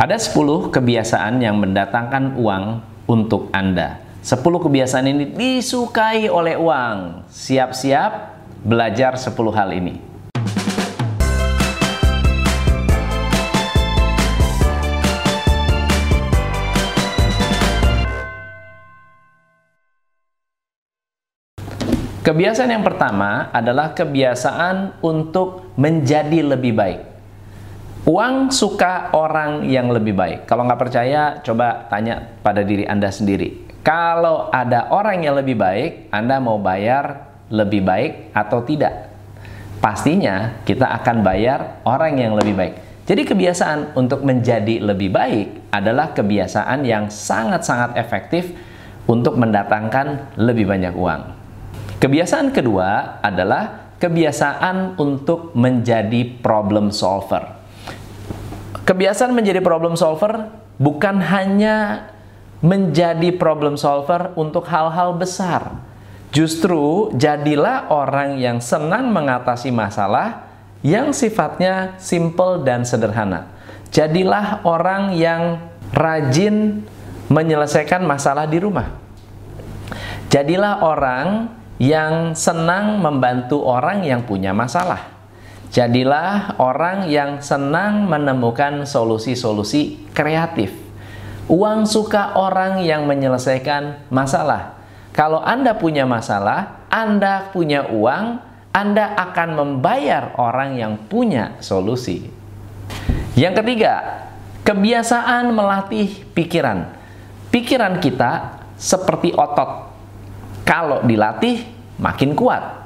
Ada 10 kebiasaan yang mendatangkan uang untuk Anda. 10 kebiasaan ini disukai oleh uang. Siap-siap belajar 10 hal ini. Kebiasaan yang pertama adalah kebiasaan untuk menjadi lebih baik. Uang suka orang yang lebih baik. Kalau nggak percaya, coba tanya pada diri Anda sendiri. Kalau ada orang yang lebih baik, Anda mau bayar lebih baik atau tidak? Pastinya kita akan bayar orang yang lebih baik. Jadi kebiasaan untuk menjadi lebih baik adalah kebiasaan yang sangat-sangat efektif untuk mendatangkan lebih banyak uang. Kebiasaan kedua adalah kebiasaan untuk menjadi problem solver. Kebiasaan menjadi problem solver bukan hanya menjadi problem solver untuk hal-hal besar. Justru jadilah orang yang senang mengatasi masalah yang sifatnya simple dan sederhana. Jadilah orang yang rajin menyelesaikan masalah di rumah. Jadilah orang yang senang membantu orang yang punya masalah. Jadilah orang yang senang menemukan solusi-solusi kreatif. Uang suka orang yang menyelesaikan masalah. Kalau Anda punya masalah, Anda punya uang, Anda akan membayar orang yang punya solusi. Yang ketiga, kebiasaan melatih pikiran. Pikiran kita seperti otot kalau dilatih, makin kuat.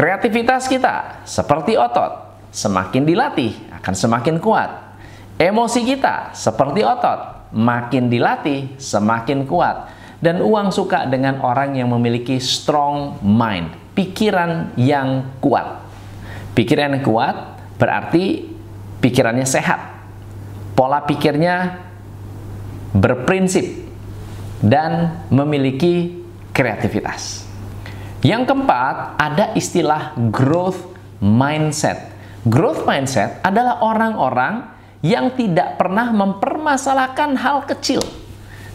Kreativitas kita seperti otot, semakin dilatih akan semakin kuat. Emosi kita seperti otot, makin dilatih semakin kuat. Dan uang suka dengan orang yang memiliki strong mind, pikiran yang kuat. Pikiran yang kuat berarti pikirannya sehat. Pola pikirnya berprinsip dan memiliki kreativitas. Yang keempat, ada istilah growth mindset. Growth mindset adalah orang-orang yang tidak pernah mempermasalahkan hal kecil.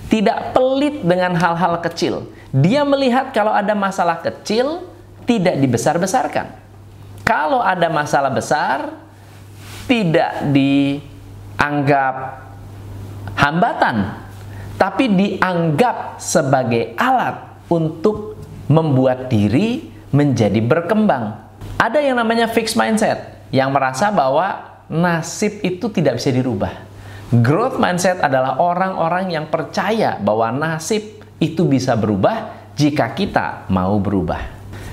Tidak pelit dengan hal-hal kecil. Dia melihat kalau ada masalah kecil, tidak dibesar-besarkan. Kalau ada masalah besar, tidak dianggap hambatan, tapi dianggap sebagai alat untuk membuat diri menjadi berkembang. Ada yang namanya fixed mindset yang merasa bahwa nasib itu tidak bisa dirubah. Growth mindset adalah orang-orang yang percaya bahwa nasib itu bisa berubah jika kita mau berubah.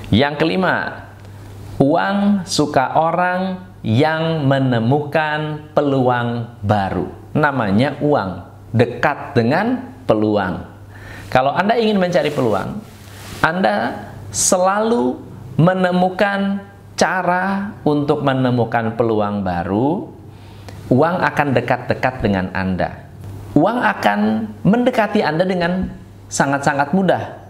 Yang kelima, uang suka orang yang menemukan peluang baru. Namanya uang, dekat dengan peluang. Kalau Anda ingin mencari peluang, Anda selalu menemukan cara untuk menemukan peluang baru, uang akan dekat-dekat dengan Anda. Uang akan mendekati Anda dengan sangat-sangat mudah.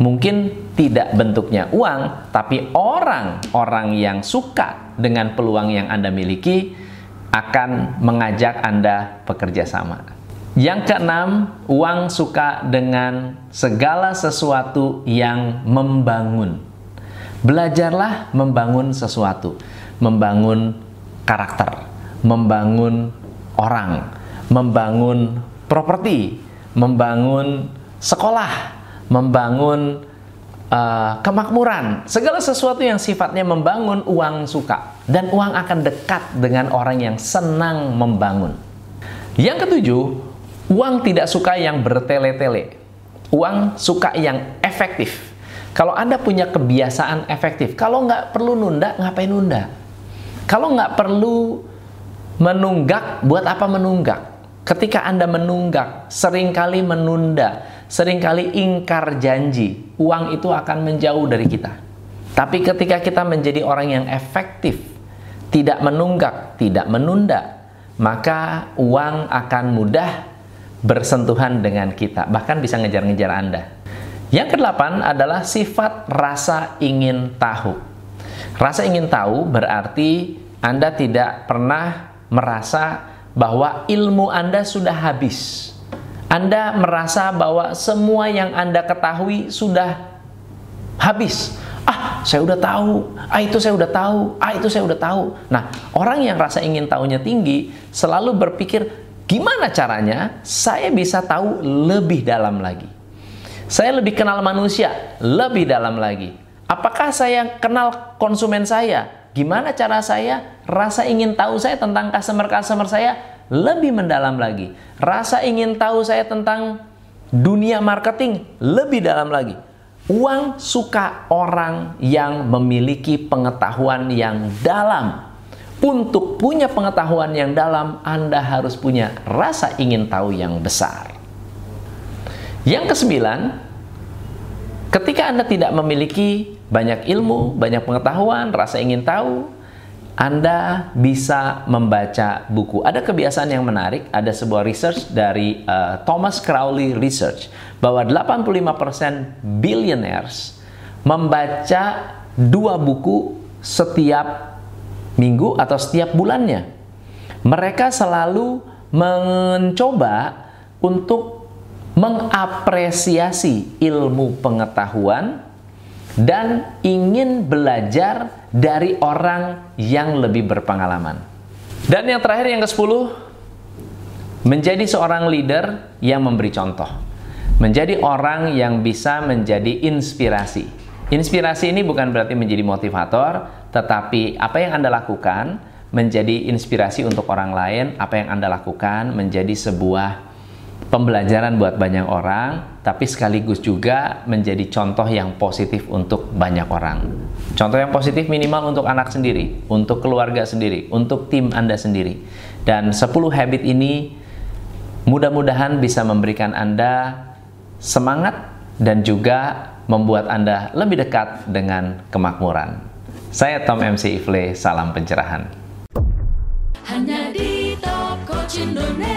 Mungkin tidak bentuknya uang, tapi orang-orang yang suka dengan peluang yang Anda miliki akan mengajak Anda bekerja sama. Yang keenam, uang suka dengan segala sesuatu yang membangun. Belajarlah membangun sesuatu, membangun karakter, membangun orang, membangun properti, membangun sekolah, membangun uh, kemakmuran, segala sesuatu yang sifatnya membangun uang suka, dan uang akan dekat dengan orang yang senang membangun. Yang ketujuh, Uang tidak suka yang bertele-tele. Uang suka yang efektif. Kalau Anda punya kebiasaan efektif, kalau nggak perlu nunda, ngapain nunda? Kalau nggak perlu menunggak, buat apa menunggak? Ketika Anda menunggak, sering kali menunda, sering kali ingkar janji, uang itu akan menjauh dari kita. Tapi ketika kita menjadi orang yang efektif, tidak menunggak, tidak menunda, maka uang akan mudah bersentuhan dengan kita, bahkan bisa ngejar-ngejar Anda. Yang kedelapan adalah sifat rasa ingin tahu. Rasa ingin tahu berarti Anda tidak pernah merasa bahwa ilmu Anda sudah habis. Anda merasa bahwa semua yang Anda ketahui sudah habis. Ah, saya udah tahu. Ah, itu saya udah tahu. Ah, itu saya udah tahu. Nah, orang yang rasa ingin tahunya tinggi selalu berpikir, gimana caranya saya bisa tahu lebih dalam lagi? Saya lebih kenal manusia, lebih dalam lagi. Apakah saya kenal konsumen saya? Gimana cara saya rasa ingin tahu saya tentang customer-customer saya lebih mendalam lagi. Rasa ingin tahu saya tentang dunia marketing lebih dalam lagi. Uang suka orang yang memiliki pengetahuan yang dalam. Untuk punya pengetahuan yang dalam, Anda harus punya rasa ingin tahu yang besar. Yang kesembilan, ketika Anda tidak memiliki banyak ilmu, banyak pengetahuan, rasa ingin tahu, anda bisa membaca buku. Ada kebiasaan yang menarik, ada sebuah research dari uh, Thomas Crowley Research bahwa 85% billionaires membaca dua buku setiap minggu atau setiap bulannya. Mereka selalu mencoba untuk mengapresiasi ilmu pengetahuan dan ingin belajar dari orang yang lebih berpengalaman. Dan yang terakhir yang ke-10, menjadi seorang leader yang memberi contoh. Menjadi orang yang bisa menjadi inspirasi. Inspirasi ini bukan berarti menjadi motivator, tetapi apa yang Anda lakukan menjadi inspirasi untuk orang lain, apa yang Anda lakukan menjadi sebuah pembelajaran buat banyak orang, tapi sekaligus juga menjadi contoh yang positif untuk banyak orang. Contoh yang positif minimal untuk anak sendiri, untuk keluarga sendiri, untuk tim Anda sendiri. Dan 10 habit ini mudah-mudahan bisa memberikan Anda semangat dan juga membuat Anda lebih dekat dengan kemakmuran. Saya Tom MC Ifle, salam pencerahan. Hanya di Top Coach Indonesia.